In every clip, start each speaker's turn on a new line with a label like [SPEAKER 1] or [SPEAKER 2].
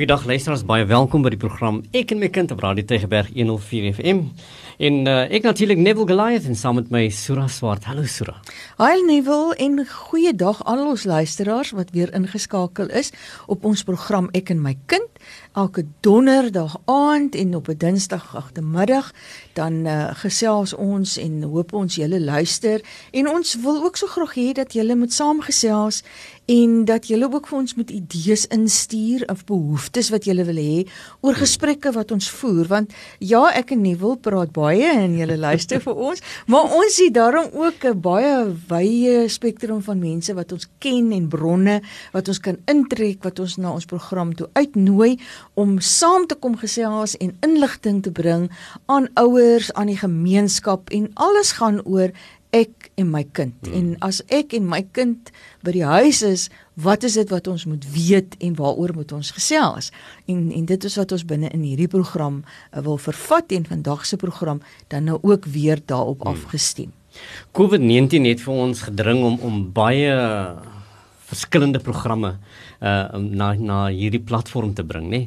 [SPEAKER 1] Goeiedag luisteraars, baie welkom by die program Ek en my kind op Radio Tegeberg 104 FM. En uh, ek natuurlik Neville Goliath en saam met my Sura Swart. Hallo Sura.
[SPEAKER 2] Hail Neville en goeiedag al ons luisteraars wat weer ingeskakel is op ons program Ek en my kind elke donderdag aand en op 'n dinsdag agtermiddag dan uh, gesels ons en hoop ons julle luister en ons wil ook so graag hê dat julle moet saamgesels en dat julle ook vir ons met idees instuur of behoeftes wat julle wil hê oor gesprekke wat ons voer. Want ja ek en Nuwel praat baie en julle luister vir ons maar ons het daarom ook 'n baie wye spektrum van mense wat ons ken en bronne wat ons kan intrek wat ons na ons program toe uitnooi om saam te kom gesels en inligting te bring aan ouers, aan die gemeenskap en alles gaan oor ek en my kind. Hmm. En as ek en my kind by die huis is, wat is dit wat ons moet weet en waaroor moet ons gesels? En en dit is wat ons binne in hierdie program uh, wil vervat en vandag se program dan nou ook weer daarop hmm. afgestem.
[SPEAKER 1] COVID-19 het vir ons gedring om om baie verskillende programme uh na na hierdie platform te bring nê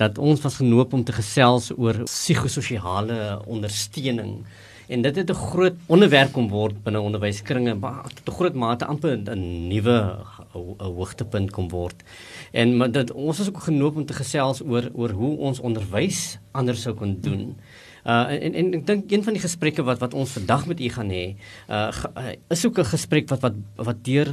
[SPEAKER 1] dat ons was genoop om te gesels oor psigososiale ondersteuning en dit het 'n groot onderwerp kom word binne onderwyskringe maar tot 'n groot mate amper 'n nuwe hoogtepunt kom word. En maar dit ons is ook genoop om te gesels oor oor hoe ons onderwys anders sou kon doen. Uh en en ek dink een van die gesprekke wat wat ons vandag met u gaan hê, uh, uh is ook 'n gesprek wat wat wat deur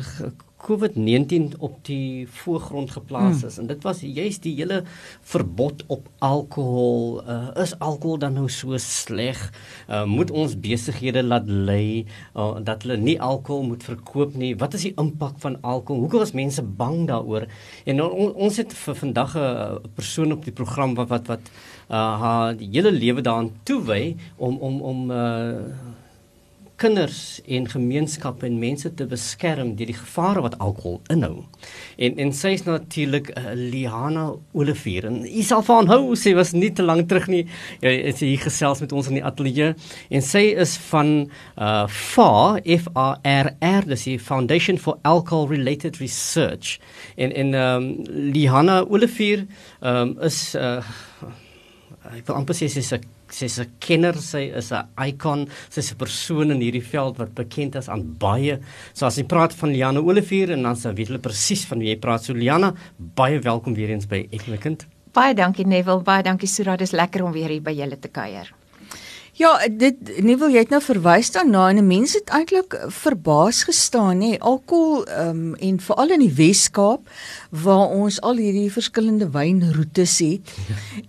[SPEAKER 1] COVID-19 op die voorgrond geplaas is. Mm. en dit was juist die hele verbod op alkohol. Uh, is alkohol dan nou so sleg? Uh, moet ons besighede laat lê uh, dat hulle nie alkohol moet verkoop nie? Wat is die impak van alkohol? Hoekom is mense bang daaroor? En on, ons het vir vandag 'n persoon op die program wat wat wat uh, haar hele lewe daaraan toewy om om om uh, kinders en gemeenskappe en mense te beskerm teen die gevare wat alkohol inhou. En en sy is natuurlik uh, Liana Olivier en sy sal van hou sy was nie te lank terug nie. Sy is hier gesels met ons in die ateljee en sy is van uh FAR F A R R dis die Foundation for Alcohol Related Research. En en ehm um, Liana Olivier ehm um, is uh ek wil amper sê sy is 'n sy's 'n kenner, sy is 'n icon, sy's 'n persoon in hierdie veld wat bekend is aan baie. So as jy praat van Liana Olivier en dan sou weet hulle presies van wie jy praat. So Liana, baie welkom weer eens by Ekmekind.
[SPEAKER 3] Baie dankie Neville, baie dankie Sura, dis lekker om weer hier by julle te kuier.
[SPEAKER 2] Ja, dit nie wil jy het nou verwys daarna en mense het eintlik verbaas gestaan nê, alkohol ehm um, en veral in die Wes-Kaap waar ons al hierdie verskillende wynroetes het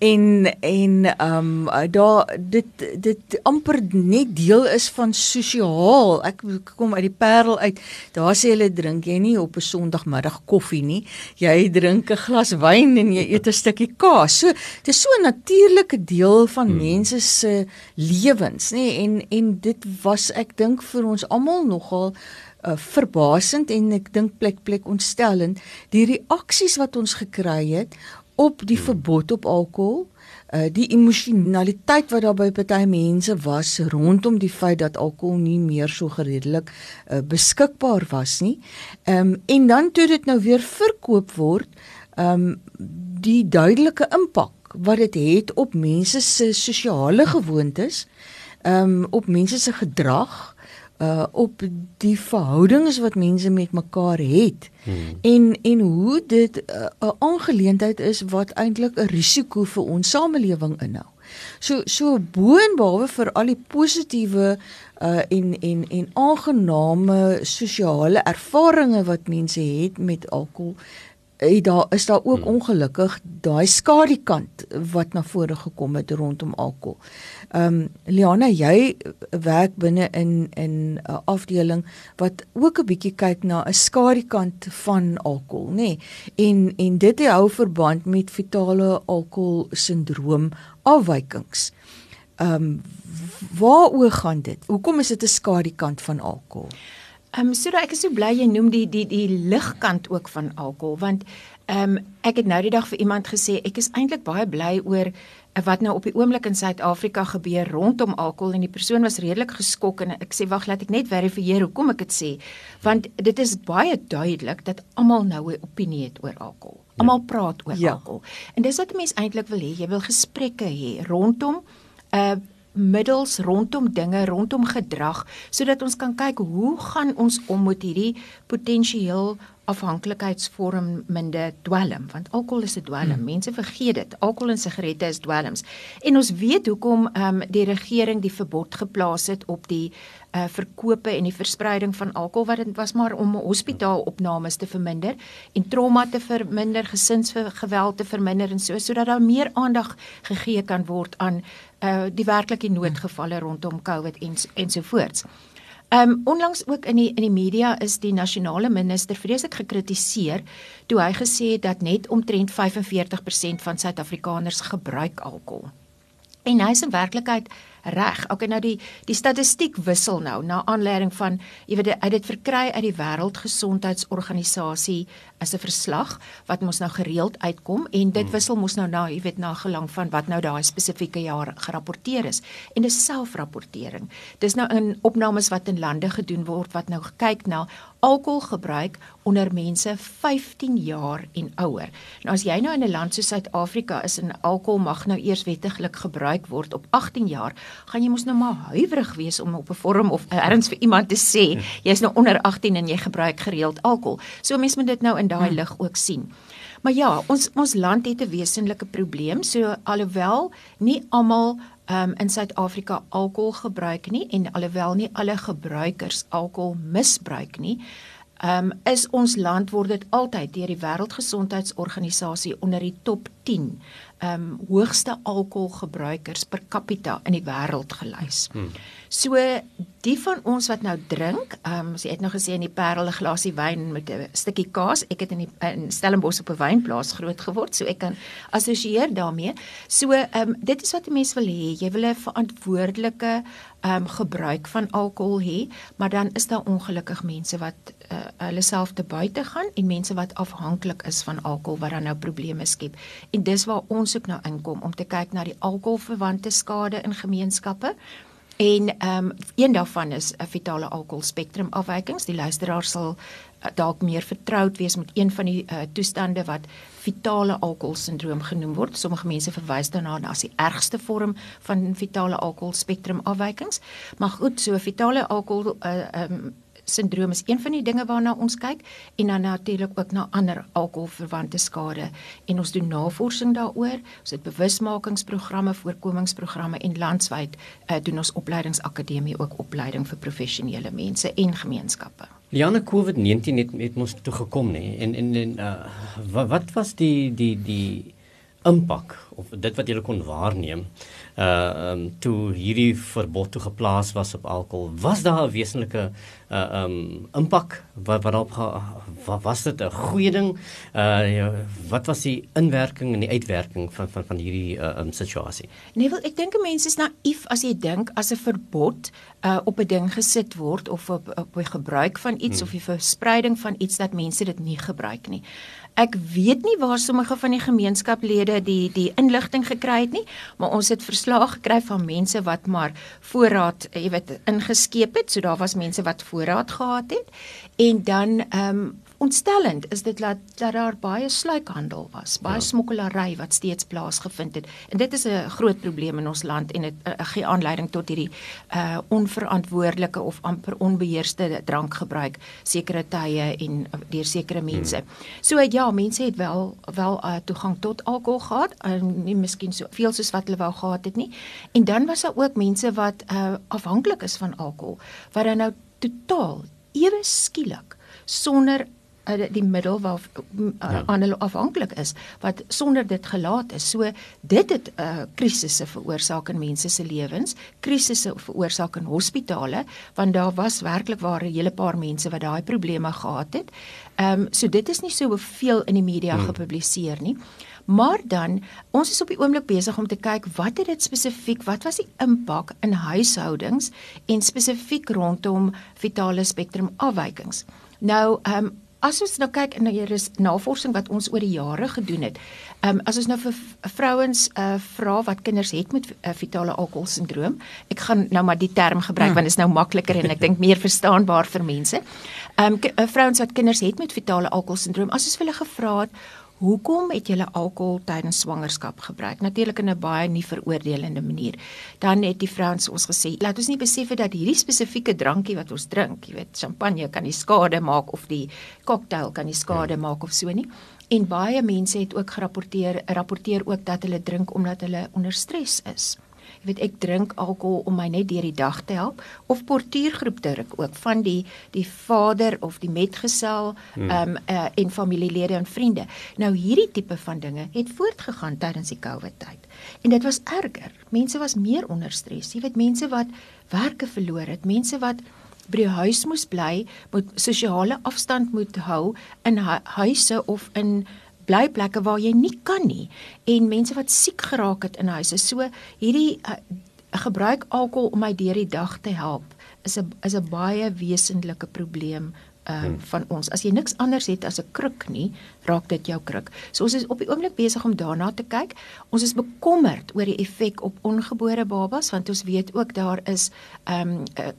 [SPEAKER 2] en en ehm um, daar dit dit amper net deel is van sosiaal. Ek kom uit die Parel uit. Daar sê hulle drink jy nie op 'n Sondagmiddag koffie nie. Jy drink 'n glas wyn en jy eet 'n stukkie kaas. So dit is so 'n natuurlike deel van hmm. mense se lewens, nê? En en dit was ek dink vir ons almal nogal uh, verbasend en ek dink plek plek ontstellend die reaksies wat ons gekry het op die verbod op alkohol uh die emosionaliteit wat daar by party mense was rondom die feit dat alkohol nie meer so gereedelik uh, beskikbaar was nie. Ehm um, en dan toe dit nou weer verkoop word, ehm um, die duidelike impak wat dit het, op mense se sosiale gewoontes, ehm um, op mense se gedrag, uh op die verhoudings wat mense met mekaar het hmm. en en hoe dit 'n uh, aangeleentheid is wat eintlik 'n risiko vir ons samelewing inhou. So so boonbehalwe vir al die positiewe uh en en en aangename sosiale ervarings wat mense het met alkohol Hey, daar is daar ook hmm. ongelukkig daai skadukant wat na vore gekom het rondom alkohol. Ehm um, Liana, jy werk binne in in 'n uh, afdeling wat ook 'n bietjie kyk na 'n skadukant van alkohol, nê? Nee? En en dit hou verband met fetale alkohol sindroom afwykings. Ehm um, waaroor gaan dit? Hoekom is dit 'n skadukant van alkohol?
[SPEAKER 3] Ehm um, so ek is so bly jy noem die die die ligkant ook van alkohol want Ehm um, ek het nou die dag vir iemand gesê ek is eintlik baie bly oor wat nou op die oomblik in Suid-Afrika gebeur rondom alkohol en die persoon was redelik geskok en ek sê wag laat ek net verifieer hoekom ek dit sê want dit is baie duidelik dat almal nou 'n opinie het oor alkohol. Ja. Almal praat oor ja. alkohol. En dis wat mense eintlik wil hê, jy wil gesprekke hê rondom 'n uh, middels rondom dinge rondom gedrag sodat ons kan kyk hoe gaan ons om met hierdie potensieel afhanklikheidsvormende dwelm want alkohol is 'n dwelm. Hmm. Mense vergeet dit. Alkohol en sigarette is dwelms. En ons weet hoekom ehm um, die regering die verbod geplaas het op die uh verkope en die verspreiding van alkohol wat dit was maar om hospitaalopnames te verminder en trauma te verminder, gesinsgeweld te verminder en so sodat daar meer aandag gegee kan word aan uh die werklike noodgevalle rondom COVID en ensovoorts. Ehm um, onlangs ook in die in die media is die nasionale minister vreeslik gekritiseer toe hy gesê het dat net omtrent 45% van Suid-Afrikaners gebruik alkohol. En hy is in werklikheid reg. Okay, nou die die statistiek wissel nou na aanleiding van jy weet uit dit verkry uit die wêreldgesondheidsorganisasie is 'n verslag wat mos nou gereeld uitkom en dit hmm. wissel mos nou na jy weet na gelang van wat nou daai spesifieke jaar gerapporteer is en dis selfrapportering. Dis nou in opnames wat in lande gedoen word wat nou kyk na alkoholgebruik onder mense 15 jaar en ouer. Nou as jy nou in 'n land soos Suid-Afrika is en alkohol mag nou eers wettiglik gebruik word op 18 jaar, gaan jy mos nou maar huiwerig wees om op 'n forum of erns vir iemand te sê jy's nou onder 18 en jy gebruik gereeld alkohol. So mense moet dit nou in daai lig ook sien. Maar ja, ons ons land het 'n wesenlike probleem. So alhoewel nie almal um, in Suid-Afrika alkohol gebruik nie en alhoewel nie alle gebruikers alkohol misbruik nie, um, is ons land word dit altyd deur die Wêreldgesondheidsorganisasie onder die top 10 um hoogste alkoholgebruikers per capita in die wêreld gelys. Hmm. So die van ons wat nou drink, um as jy het nou gesê in die Parel 'n glasie wyn met 'n stukkie kaas, ek het in die in Stellenbosch op 'n wynplaas groot geword, so ek kan assosieer daarmee. So um dit is wat 'n mens wil hê. Jy wil 'n verantwoordelike um gebruik van alkohol hê, maar dan is daar ongelukkig mense wat uh, hulle self te buite gaan en mense wat afhanklik is van alkohol wat dan nou probleme skep. En dis waar ons ook nou inkom om te kyk na die alkoholverwante skade in gemeenskappe. En ehm um, een daarvan is 'n vitale alkohol spektrum afwykings. Die luisteraar sal uh, dalk meer vertroud wees met een van die uh, toestande wat vitale alkohol sindroom genoem word. Sommige mense verwys daarna as die ergste vorm van vitale alkohol spektrum afwykings. Maar goed, so vitale alkohol uh, ehm um, sindroom is een van die dinge waarna ons kyk en dan natuurlik ook na ander alkoholverwante skade. En ons doen navorsing daaroor ons het bewusmakingsprogramme voorkomingsprogramme en landwyd uh, doen ons opleidingsakademie ook opleiding vir professionele mense en gemeenskappe.
[SPEAKER 1] Liane COVID-19 het het ons toe gekom nê? En en, en uh, wat, wat was die die die impak of dit wat jy kon waarneem uh um toe hierdie verbod toe geplaas was op alkohol was daar 'n wesenlike uh um impak wat wat op wat was dit 'n goeie ding? Uh ja, wat was die inwerking en die uitwerking van van van hierdie uh um, situasie?
[SPEAKER 3] Nee wel ek dink mense is naïef as jy dink as 'n verbod uh op 'n ding gesit word of op op die gebruik van iets hmm. of die verspreiding van iets dat mense dit nie gebruik nie Ek weet nie waar sommige van die gemeenskaplede die die inligting gekry het nie, maar ons het verslae gekry van mense wat maar voorraad, jy weet, ingeskeep het. So daar was mense wat voorraad gehad het. En dan ehm um, ontstellend is dit dat, dat daar baie sluikhandel was, baie ja. smokkelary wat steeds plaasgevind het. En dit is 'n groot probleem in ons land en dit uh, gee aanleiding tot hierdie uh onverantwoordelike of amper onbeheerste drankgebruik sekere tye en uh, deur sekere mense. Hmm. So ja, mense het wel wel uh, toegang tot alkohol gehad, uh, nie miskien so veel soos wat hulle wou gehad het nie. En dan was daar ook mense wat uh afhanklik is van alkohol, wat dan nou totaal ewe skielik sonder die middel waar uh, ja. aan hulle afhanklik is wat sonder dit gelaat is. So dit het uh, krisisse veroorsaak in mense se lewens, krisisse veroorsaak in hospitale want daar was werklik waar 'n hele paar mense wat daai probleme gehad het. Ehm um, so dit is nie so veel in die media hmm. gepubliseer nie. Maar dan ons is op die oomblik besig om te kyk wat het dit spesifiek wat was die impak in huishoudings en spesifiek rondom vitale spektrum afwykings. Nou ehm um, as ons nou kyk en nou hier is navorsing wat ons oor die jare gedoen het. Ehm um, as ons nou vir vrouens uh vra wat kinders het met uh, fetale alkoholsindroom, ek gaan nou maar die term gebruik hmm. want dit is nou makliker en ek dink meer verstaanbaar vir mense. Ehm um, vrouens wat kinders het met fetale alkoholsindroom, as ons hulle gevra het Hoekom het julle alkohol tydens swangerskap gebruik? Natuurlik in 'n baie nie veroordelende manier. Dan het die vrouens ons gesê, laat ons nie besef dat hierdie spesifieke drankie wat ons drink, jy weet, champagne kan nie skade maak of die cocktail kan nie skade ja. maak of so nie. En baie mense het ook gerapporteer, rapporteer ook dat hulle drink omdat hulle onder stres is jy weet ek drink alkohol om my net deur die dag te help of portuïergroep drink ook van die die vader of die metgesel hmm. um, uh, en familielede en vriende. Nou hierdie tipe van dinge het voortgegaan tydens die COVID tyd. En dit was erger. Mense was meer onder stres. Jy weet mense wat werke verloor het, mense wat by die huis moes bly, moet sosiale afstand moet hou in hu huise of in blyplekke waar jy nie kan nie en mense wat siek geraak het in huise. So hierdie uh, gebruik alkohol om my deur die dag te help is 'n is 'n baie wesentlike probleem uh hmm. van ons. As jy niks anders het as 'n kruk nie, raak dit jou kruk. So ons is op die oomblik besig om daarna te kyk. Ons is bekommerd oor die effek op ongebore babas want ons weet ook daar is um uh,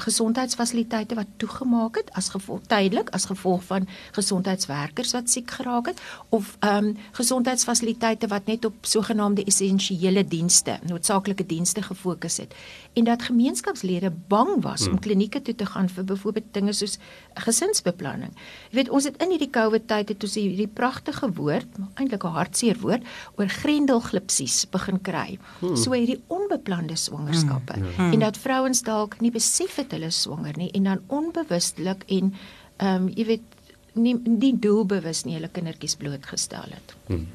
[SPEAKER 3] gesondheidsfasiliteite wat toegemaak het as gevolg tydelik as gevolg van gesondheidswerkers wat siek geraak het of ehm um, gesondheidsfasiliteite wat net op sogenaamde essensiële dienste, noodsaaklike dienste gefokus het en dat gemeenskapslede bang was hmm. om klinieke toe te gaan vir byvoorbeeld dinge soos gesinsbeplanning. Jy weet ons het in hierdie COVID tyd het ons hierdie pragtige woord, eintlik 'n hartseer woord oor grendelglipsies begin kry. Hmm. So hierdie onbeplande swangerskappe hmm. hmm. en dat vrouens dalk nie besef het hulle swanger nie en dan onbewustelik en ehm um, jy weet nie die doelbewus nie hulle kindertjies blootgestel het. Hmm.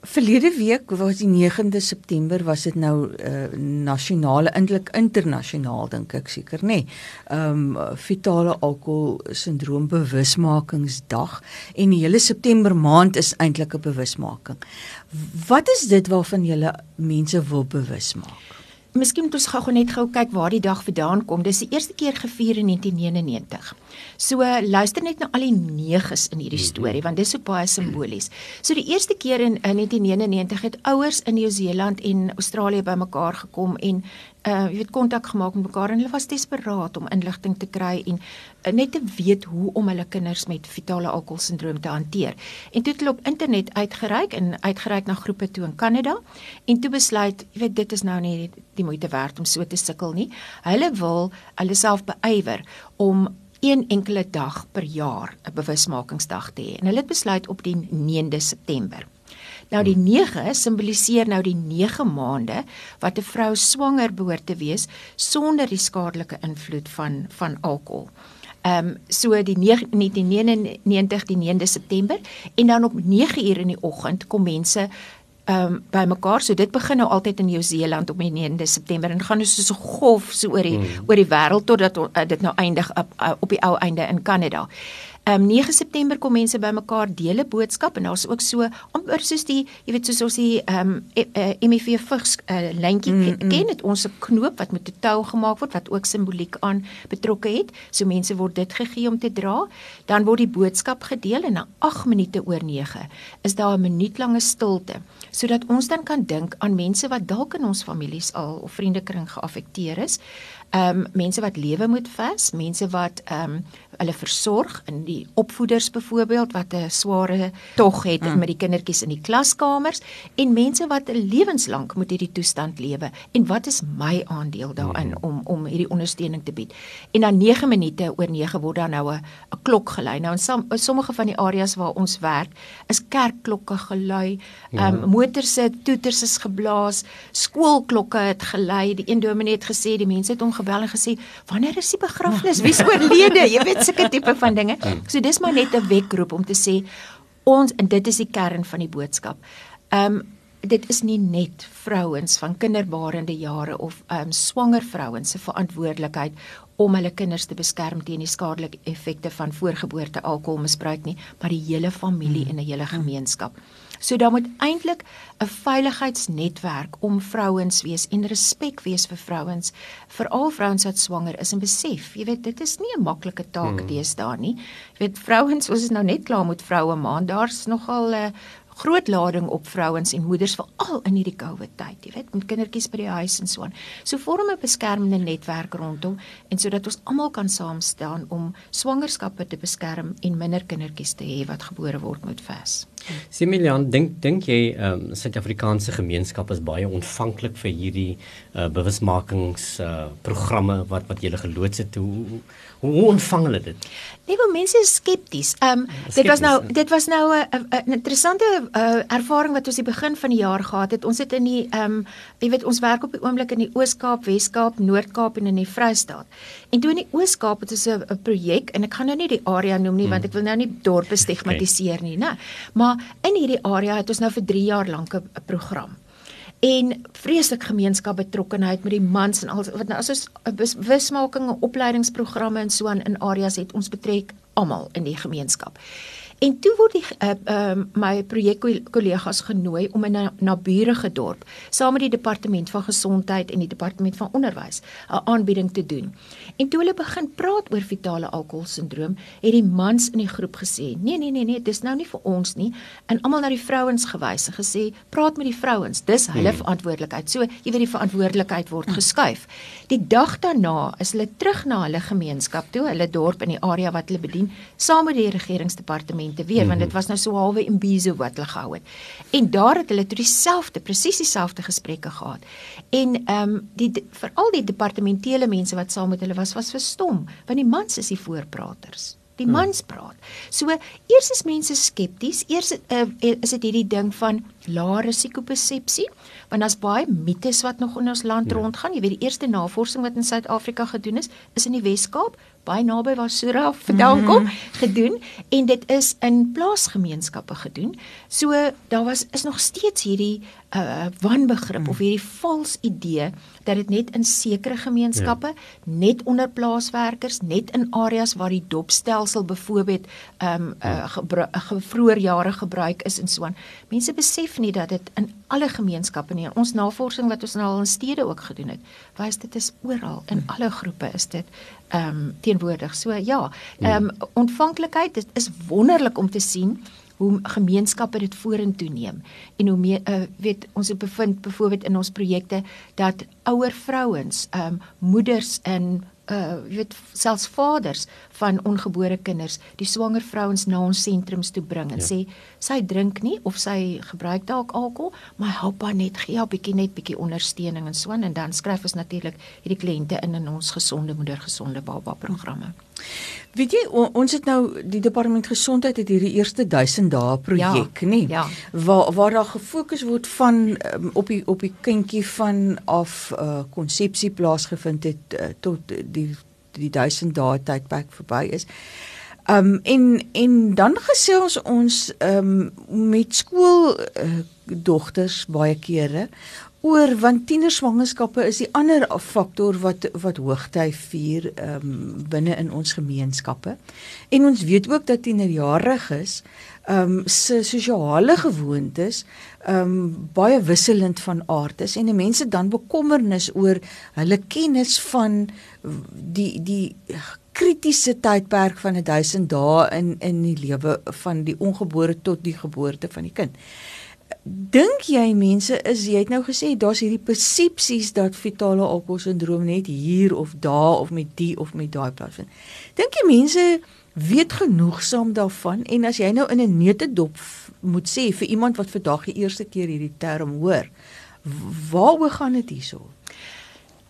[SPEAKER 2] Verlede week was die 9de September was dit nou uh, nasionale eintlik internasionaal dink ek seker nê. Ehm um, fetale alkohol sindroom bewusmakingsdag en die hele September maand is eintlik 'n bewusmaking. Wat is dit waarvan jy mense wil bewus maak?
[SPEAKER 3] Miskien moet ons gou-gou net gou kyk waar die dag vandaan kom. Dis die eerste keer gevier in 1999. So luister net na al die neges in hierdie mhm. storie want dis so baie simbolies. So die eerste keer in, in 1999 het ouers in Nieu-Seeland en Australië bymekaar gekom en uh jy weet kontak gemaak met mekaar en hulle was desperaat om inligting te kry en uh, net te weet hoe om hulle kinders met fetale alkoholsindroom te hanteer. En toe het hulle op internet uitgereik en uitgereik na groepe toe in Kanada en toe besluit, jy weet dit is nou nie die moeite werd om so te sukkel nie. Hulle wil hulle self beywer om een enkele dag per jaar 'n bewusmakingsdag te hê. En hulle het besluit op die 9de September. Nou die 9 simboliseer nou die 9 maande wat 'n vrou swanger behoort te wees sonder die skadelike invloed van van alkohol. Ehm um, so die 1999 die 9de September en dan op 9 uur in die oggend kom mense ehm um, bymekaar. So dit begin nou altyd in Nieu-Seeland op die 9de September en gaan dus so 'n golf so oor die hmm. oor die wêreld totdat uh, dit nou eindig op, uh, op die ou einde in Kanada. Ehm um, 9 September kom mense bymekaar deel 'n boodskap en daar's ook so amper soos die jy weet soos ons die ehm um, MEV e, vigs uh, lyntjie mm, mm. ken dit ons 'n knoop wat met 'n tou gemaak word wat ook simboliek aan betrokke het. So mense word dit gegee om te dra. Dan word die boodskap gedeel en na 8 minute oor 9 is daar 'n minuutlange stilte sodat ons dan kan dink aan mense wat dalk in ons families al of vriendekring geaffekteer is ehm um, mense wat lewe moet vas, mense wat ehm um, hulle versorg in die opvoeders byvoorbeeld wat 'n sware tog het mm. met die kindertjies in die klaskamers en mense wat lewenslank moet hierdie toestand lewe en wat is my aandeel daarin mm. om om hierdie ondersteuning te bied. En dan 9 minute oor 9 word dan nou 'n klok gelei. Nou in, som, sommige van die areas waar ons werk is kerkklokke gelui, ehm um, ja. motors se toeters is geblaas, skoolklokke het gelei. Die een dominee het gesê die mense het hom gebel en gesê wanneer is die begrafnis? Wie is oorlede? Jy weet sulke tipe van dinge. So dis maar net 'n wekroep om te sê ons en dit is die kern van die boodskap. Ehm um, dit is nie net vrouens van kinderbarende jare of ehm um, swanger vrouens se verantwoordelikheid om hulle kinders te beskerm teen die skadelike effekte van voorgeboorte alkoholmisbruik nie, maar die hele familie mm. en 'n hele gemeenskap. So daar moet eintlik 'n veiligheidsnetwerk om vrouens wees en respek wees vir vrouens, veral vrouens wat swanger is en besef, jy weet, dit is nie 'n maklike taak hmm. deesdae nie. Jy weet, vrouens, ons is nou net klaar met vroue maand, daar's nogal 'n uh, eh, groot lading op vrouens en moeders veral in hierdie COVID tyd, jy weet, met kindertjies by die huis en so aan. So vorm 'n beskermende netwerk rondom en sodat ons almal kan saam staan om swangerskappe te beskerm en minder kindertjies te hê wat gebore word met VAS.
[SPEAKER 1] Similian, dink dink jy ehm um, Suid-Afrikaanse gemeenskap is baie ontvanklik vir hierdie uh, bewusmakings uh, programme wat wat jy geloods het hoe hoe ontvang hulle dit?
[SPEAKER 3] Nee, wel mense is skepties. Ehm um, dit was nou dit was nou 'n interessante uh, ervaring wat ons die begin van die jaar gehad het. Ons het in die ehm um, jy weet ons werk op die oomblik in die Oos-Kaap, Wes-Kaap, Noord-Kaap en in die Vrystaat. En toe in die Oos-Kaap het ons 'n projek en ek gaan nou nie die area noem nie want ek wil nou nie dorpe stigmatiseer okay. nie, né? Maar in hierdie area het ons nou vir 3 jaar lank 'n program en vreeslik gemeenskap betrokkenheid met die mans en al wat nou as ons bewusmaking opleidingsprogramme en so aan in areas het ons betrek almal in die gemeenskap. En toe word die uh, uh, my projekkollegas genooi om in 'n naburige dorp saam met die departement van gesondheid en die departement van onderwys 'n aanbieding te doen. En toe hulle begin praat oor fetale alkoholsindroom, het die mans in die groep gesê: "Nee, nee, nee, nee, dis nou nie vir ons nie." En almal na die vrouens gewys en gesê: "Praat met die vrouens, dis hulle hmm. verantwoordelikheid." So, jy weet die verantwoordelikheid word geskuif. Die dag daarna is hulle terug na hulle gemeenskap toe, hulle dorp in die area wat hulle bedien, saam met die regeringsdepartement departemente weer mm -hmm. want dit mhm. was nou so halwe imbizo wat hulle gehou het. En daar het hulle toe dieselfde presies dieselfde gesprekke gehad. En ehm um, die veral die departementele mense wat saam met hulle was was verstom want die mans is die voorpraters die hmm. mans praat. So eers is mense skepties, eers uh, is dit hierdie ding van lae risikopesepsie, want daar's baie mites wat nog in ons land ja. rondgaan. Jy weet die eerste navorsing wat in Suid-Afrika gedoen is, is in die Wes-Kaap baie naby waar Sura vandaan kom mm -hmm. gedoen en dit is in plaasgemeenskappe gedoen. So daar was is nog steeds hierdie uh wanbegrip mm. of hierdie vals idee dat dit net in sekere gemeenskappe, ja. net onder plaaswerkers, net in areas waar die dopstelsel byvoorbeeld um uh, uh vroeër jare gebruik is en so aan. Mense besef nie dat dit in alle gemeenskappe nie. Ons navorsing wat ons nou al in stede ook gedoen het, wys dit is oral in mm. alle groepe is dit ehm um, teenwoordig. So ja, ehm um, ontvanklikheid dit is wonderlik om te sien hoe gemeenskappe dit vorentoe neem en hoe meer uh, weet ons het bevind byvoorbeeld in ons projekte dat ouer vrouens, ehm um, moeders in uh weet selfs vaders van ongebore kinders die swanger vrouens na ons sentrums toe bring en ja. sê sy drink nie of sy gebruik dalk alkohol maar help haar net gee haar bietjie net bietjie ondersteuning en so en dan skryf ons natuurlik hierdie kliënte in in ons gesonde moeder gesonde baba programme.
[SPEAKER 2] Weet jy ons het nou die departement gesondheid het hierdie eerste 1000 dae projek, ja, nê? Ja. Waar waar daar gefokus word van um, op die op die kindjie van af uh konsepsie plaasgevind het uh, tot die die 1000 dae tydperk verby is. Um en en dan gesels ons um met skool uh, dogters baie kere oor want tienerswangerskappe is die ander faktor wat wat hoogtyd vier ehm um, binne in ons gemeenskappe. En ons weet ook dat tienerjariges ehm um, se sosiale gewoontes ehm um, baie wisselend van aard is en mense dan bekommernis oor hulle kennis van die die kritiese tydperk van 1000 dae in in die lewe van die ongebore tot die geboorte van die kind dink jy mense is jy het nou gesê daar's hierdie persepsies dat fetale alkoholsindroom net hier of daar of met die of met daai plaas vind. Dink jy mense weet genoegsaam daarvan en as jy nou in 'n neutedop moet sê vir iemand wat vandag die eerste keer hierdie term hoor, waaroor gaan dit hierso?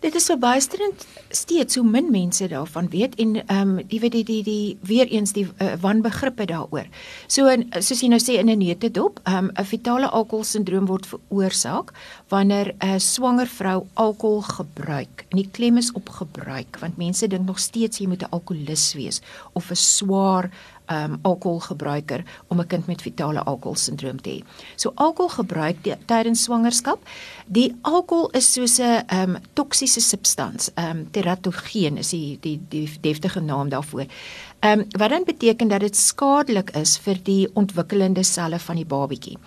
[SPEAKER 3] Dit is verbuisterend steeds hoe min mense daarvan weet en ehm um, jy weet die die die weer eens die uh, wanbegrippe daaroor. So in, soos jy nou sê in 'n neutedop, ehm um, 'n fetale alkoholsindroom word veroorsaak wanneer 'n swanger vrou alkohol gebruik. En die klem is op gebruik want mense dink nog steeds jy moet 'n alkolikus wees of 'n swaar um alkoholgebruiker om 'n kind met fetale alkoholsindroom te hê. So alkoholgebruik tydens swangerskap, die alkohol is soos 'n um toksiese substans. Um teratogeen is die die die deftige naam daarvoor. Um wat dan beteken dat dit skadelik is vir die ontwikkelende selle van die babatjie.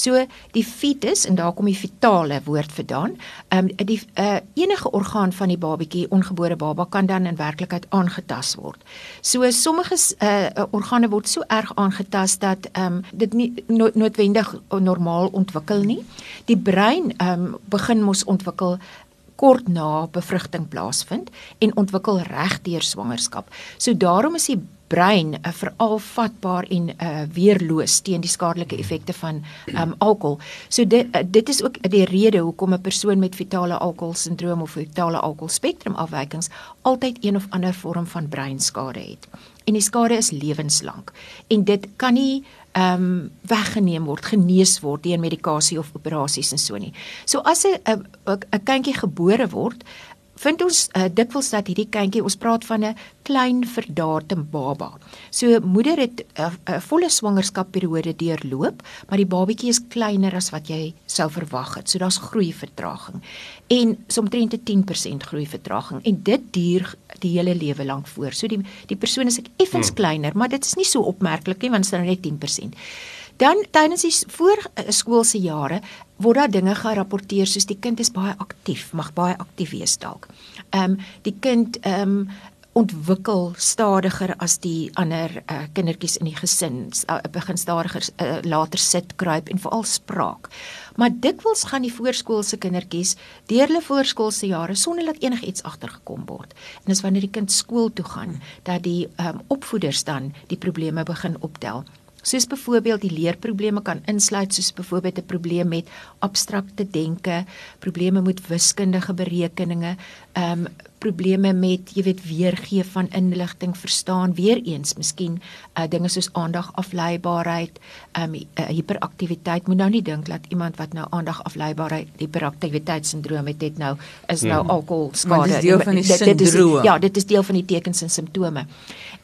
[SPEAKER 3] So die fetus en daar kom die fetale woord vandaan. Ehm um, die uh, enige orgaan van die babatjie, ongebore baba kan dan in werklikheid aangetast word. So sommige uh, organe word so erg aangetast dat ehm um, dit nie no noodwendig normaal ontwikkel nie. Die brein ehm um, begin mos ontwikkel kort na bevrugting plaasvind en ontwikkel reg deur swangerskap. So daarom is die brein uh, veral vatbaar en uh, weerloos teen die skadelike effekte van um, alkohol. So dit uh, dit is ook die rede hoekom 'n persoon met fetale alkoholsindroom of fetale alkoholspektrum afwykings altyd een of ander vorm van breinskade het. En die skade is lewenslank en dit kan nie ehm um, weggeneem word, genees word deur medikasie of operasies en so nie. So as 'n 'n kindjie gebore word, vind ons uh, dikwels dat hierdie kindjie, ons praat van 'n klein verdaarte baba. So moeder het 'n uh, uh, volle swangerskapperiode deurloop, maar die babatjie is kleiner as wat jy sou verwag het. So daar's groeivertraging. En somtrent 'n 10% groeivertraging en dit duur die hele lewe lank voor. So die die persoon is effens hmm. kleiner, maar dit is nie so opmerklik nie want dit is net 10%. Dan tydens die voorskoolse eh, jare word daar dinge gerapporteer soos die kind is baie aktief, mag baie aktief wees dalk. Ehm um, die kind ehm um, ontwikkel stadiger as die ander uh, kindertjies in die gesin. Uh, begin stadiger uh, later sit, kruip en veral spraak. Maar dikwels gaan die voorskoolse kindertjies deur hulle voorskoolse jare sonder dat enigiets agtergekom word. En dis wanneer die kind skool toe gaan dat die um, opvoeders dan die probleme begin optel. Soos byvoorbeeld die leerprobleme kan insluit soos byvoorbeeld 'n probleem met abstrakte denke, probleme met wiskundige berekeninge, ehm um, probleme met jy weet weergee van inligting verstaan, weer eens miskien uh, dinge soos aandagafleibaarheid, ehm um, uh, hiperaktiwiteit. Moet nou nie dink dat iemand wat nou aandagafleibaarheid, hiperaktiwiteitssindroom het, het nou is nou hmm. alkohol skade.
[SPEAKER 2] Dit is deel van die sindroom.
[SPEAKER 3] Ja, dit is deel van die tekens en simptome.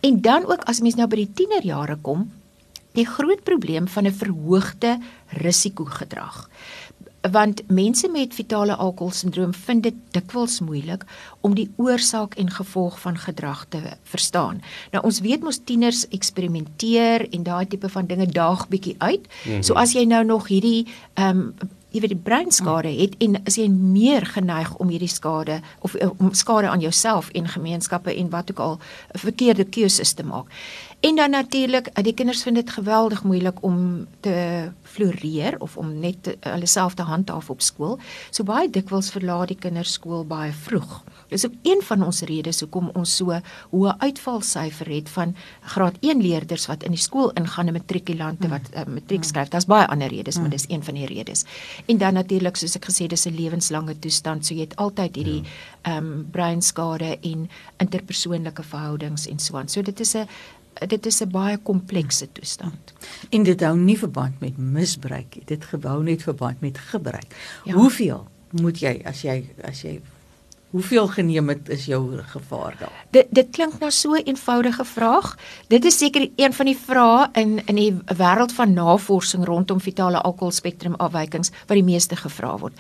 [SPEAKER 3] En dan ook as mens nou by die tienerjare kom, die groot probleem van 'n verhoogde risikogedrag. Want mense met fetale alkoholsindroom vind dit dikwels moeilik om die oorsaak en gevolg van gedrag te verstaan. Nou ons weet mos tieners eksperimenteer en daai tipe van dinge daag bietjie uit. Mm -hmm. So as jy nou nog hierdie ehm um, jy weet die breinskade het en as jy meer geneig om hierdie skade of om skade aan jouself en gemeenskappe en wat ook al verkeerde keuses te maak. En dan natuurlik, die kinders vind dit geweldig moeilik om te floreer of om net hulle self te handhaaf op skool. So baie dikwels verlaat die kinders skool baie vroeg. Dis ook een van ons redes hoekom ons so hoë uitvalsyfer het van graad 1 leerders wat in die skool ingaan en matrikulante wat uh, matriek skryf. Daar's baie ander redes, maar mm. dis een van die redes. En dan natuurlik soos ek gesê dis 'n lewenslange toestand, so jy het altyd hierdie ja. ehm um, breinskade en interpersoonlike verhoudings en so aan. So dit is 'n dit is 'n baie komplekse toestand.
[SPEAKER 2] En dit hou nie verband met misbruik nie. Dit gebou net verband met gebruik. Ja. Hoeveel moet jy as jy as jy hoeveel geneem het is jou gevaar daar?
[SPEAKER 3] Dit dit klink na so 'n eenvoudige vraag. Dit is seker een van die vrae in in die wêreld van navorsing rondom fetale alkoholspektrum afwykings wat die meeste gevra word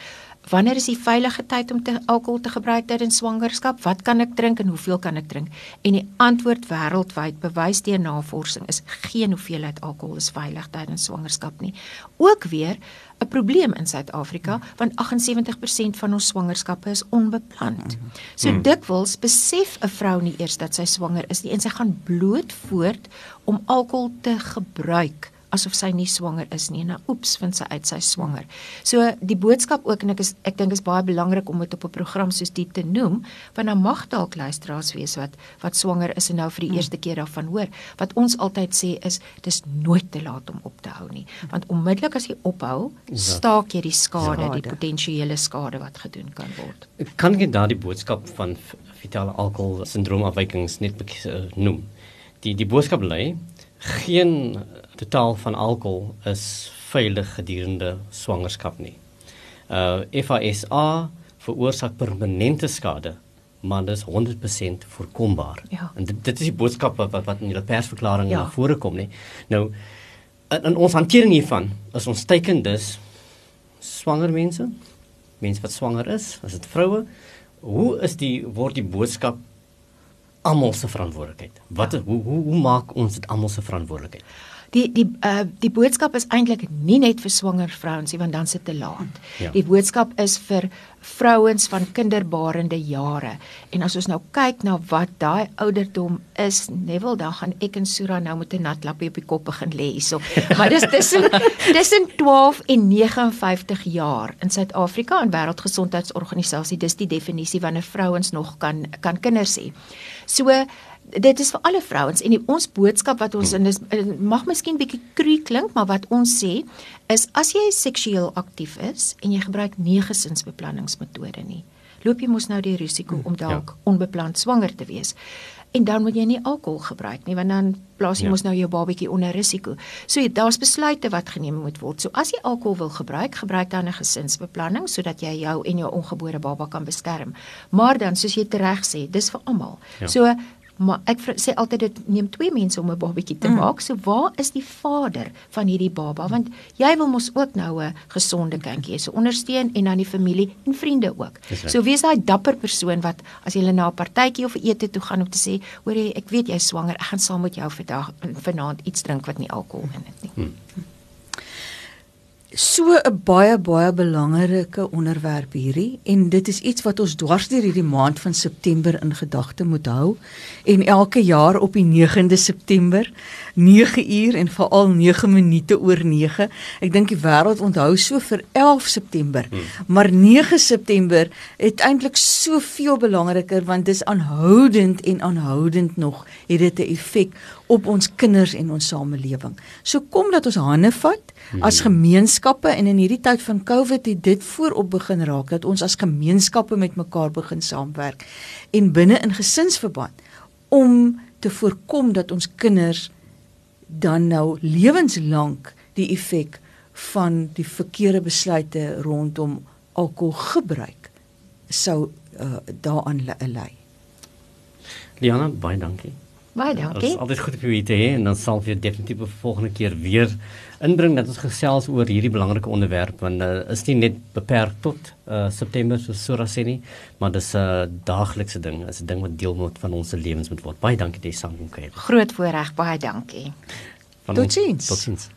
[SPEAKER 3] wanneer is die veilige tyd om te alkohol te gebruik tydens swangerskap? Wat kan ek drink en hoeveel kan ek drink? En die antwoord wêreldwyd bewys deur navorsing is geen hoeveelheid alkohol is veilig tydens swangerskap nie. Ook weer 'n probleem in Suid-Afrika want 78% van ons swangerskappe is onbepland. So hmm. dikwels besef 'n vrou nie eers dat sy swanger is nie en sy gaan bloot voort om alkohol te gebruik asof sy nie swanger is nie. Nou oeps, vind sy uit sy swanger. So die boodskap ook en ek is ek dink is baie belangrik om dit op 'n program soos dit te noem, want dan mag dalk luisteraars wees wat wat swanger is en nou vir die hmm. eerste keer daarvan hoor. Wat ons altyd sê is dis nooit te laat om op te hou nie, want onmiddellik as jy ophou, staak jy die skade, skade. die potensiële skade wat gedoen kan word.
[SPEAKER 1] Kan jy daardie boodskap van fetale alkohol sindroom afwykings net uh, noem? Die die boodskap lê geen totaal van alkohol is veilig gedurende swangerskap nie. Uh FASA veroorsaak permanente skade, maar dit is 100% voorkombaar. Ja. En dit, dit is die boodskap wat wat in die persverklaring ja. na vore kom, nê. Nou in, in ons hantering hiervan, as ons teiken dus swanger mense, mense wat swanger is, as dit vroue, hoe is die word die boodskap almal se verantwoordelikheid? Wat hoe, hoe hoe maak ons dit almal se verantwoordelikheid?
[SPEAKER 3] Die die uh die boodskap is eintlik nie net vir swanger vrouens nie want dan sit te laat.
[SPEAKER 1] Ja.
[SPEAKER 3] Die boodskap is vir vrouens van kinderbarende jare. En as ons nou kyk na wat daai ouderdom is, Neville, dan gaan ek en Sura nou met 'n nat lappie op die kop begin lê hierso. Maar dis tussen tussen 12 en 59 jaar in Suid-Afrika en Wêreldgesondheidsorganisasie, dis die definisie wanneer vrouens nog kan kan kinders hê. So dit is vir alle vrouens en die, ons boodskap wat ons in is mag miskien bietjie cru klink, maar wat ons sê is as jy seksueel aktief is en jy gebruik nie gesinsbeplanningsmetode nie, loop jy mos nou die risiko om dalk ja. onbepland swanger te wees. En dan moet jy nie alkohol gebruik nie want dan plaas jy ja. mos nou jou babatjie onder risiko. So daar's besluite wat geneem moet word. So as jy alkohol wil gebruik, gebruik dan 'n gesinsbeplanning sodat jy jou en jou ongebore baba kan beskerm. Maar dan soos jy reg sê, dis vir almal. Ja. So maar ek sê altyd dit neem twee mense om 'n babatjie te mm. maak. So waar is die vader van hierdie baba? Want jy wil mos ook nou 'n gesonde kindjie hê. So ondersteun en dan die familie en vriende ook. So wees daai dapper persoon wat as jy na 'n partytjie of ete toe gaan om te sê, "Hoor jy, ek weet jy's swanger. Ek gaan saam met jou vandag vanaand iets drink wat nie alkohol in het nie." Mm
[SPEAKER 2] so 'n baie baie belangrike onderwerp hierdie en dit is iets wat ons dwars deur hierdie maand van September in gedagte moet hou en elke jaar op die 9de September 9 uur en veral 9 minute oor 9 ek dink die wêreld onthou so vir 11 September hmm. maar 9 September het eintlik soveel belangriker want dis aanhoudend en aanhoudend nog het dit 'n effek op ons kinders en ons samelewing so kom dat ons hande vat as gemeenskappe en in hierdie tyd van Covid het dit voorop begin raak dat ons as gemeenskappe met mekaar begin saamwerk en binne in gesinsverband om te voorkom dat ons kinders dan nou lewenslank die effek van die verkeerde besluite rondom alkoholgebruik sou uh, daaraan lei.
[SPEAKER 1] Liana, baie dankie.
[SPEAKER 3] Baie dankie. Dit
[SPEAKER 1] is altyd goed om u te hê en dan sal vir definitief die volgende keer weer inbring dat ons gesels oor hierdie belangrike onderwerp want uh, is nie net beperk tot uh, September so Sura sê nie, maar dis 'n uh, daaglikse ding, is 'n ding wat deel moet van ons lewens moet word. Baie dankie saam kon kuier.
[SPEAKER 3] Groot voorreg, baie dankie.
[SPEAKER 2] Totsiens.
[SPEAKER 1] Totsiens.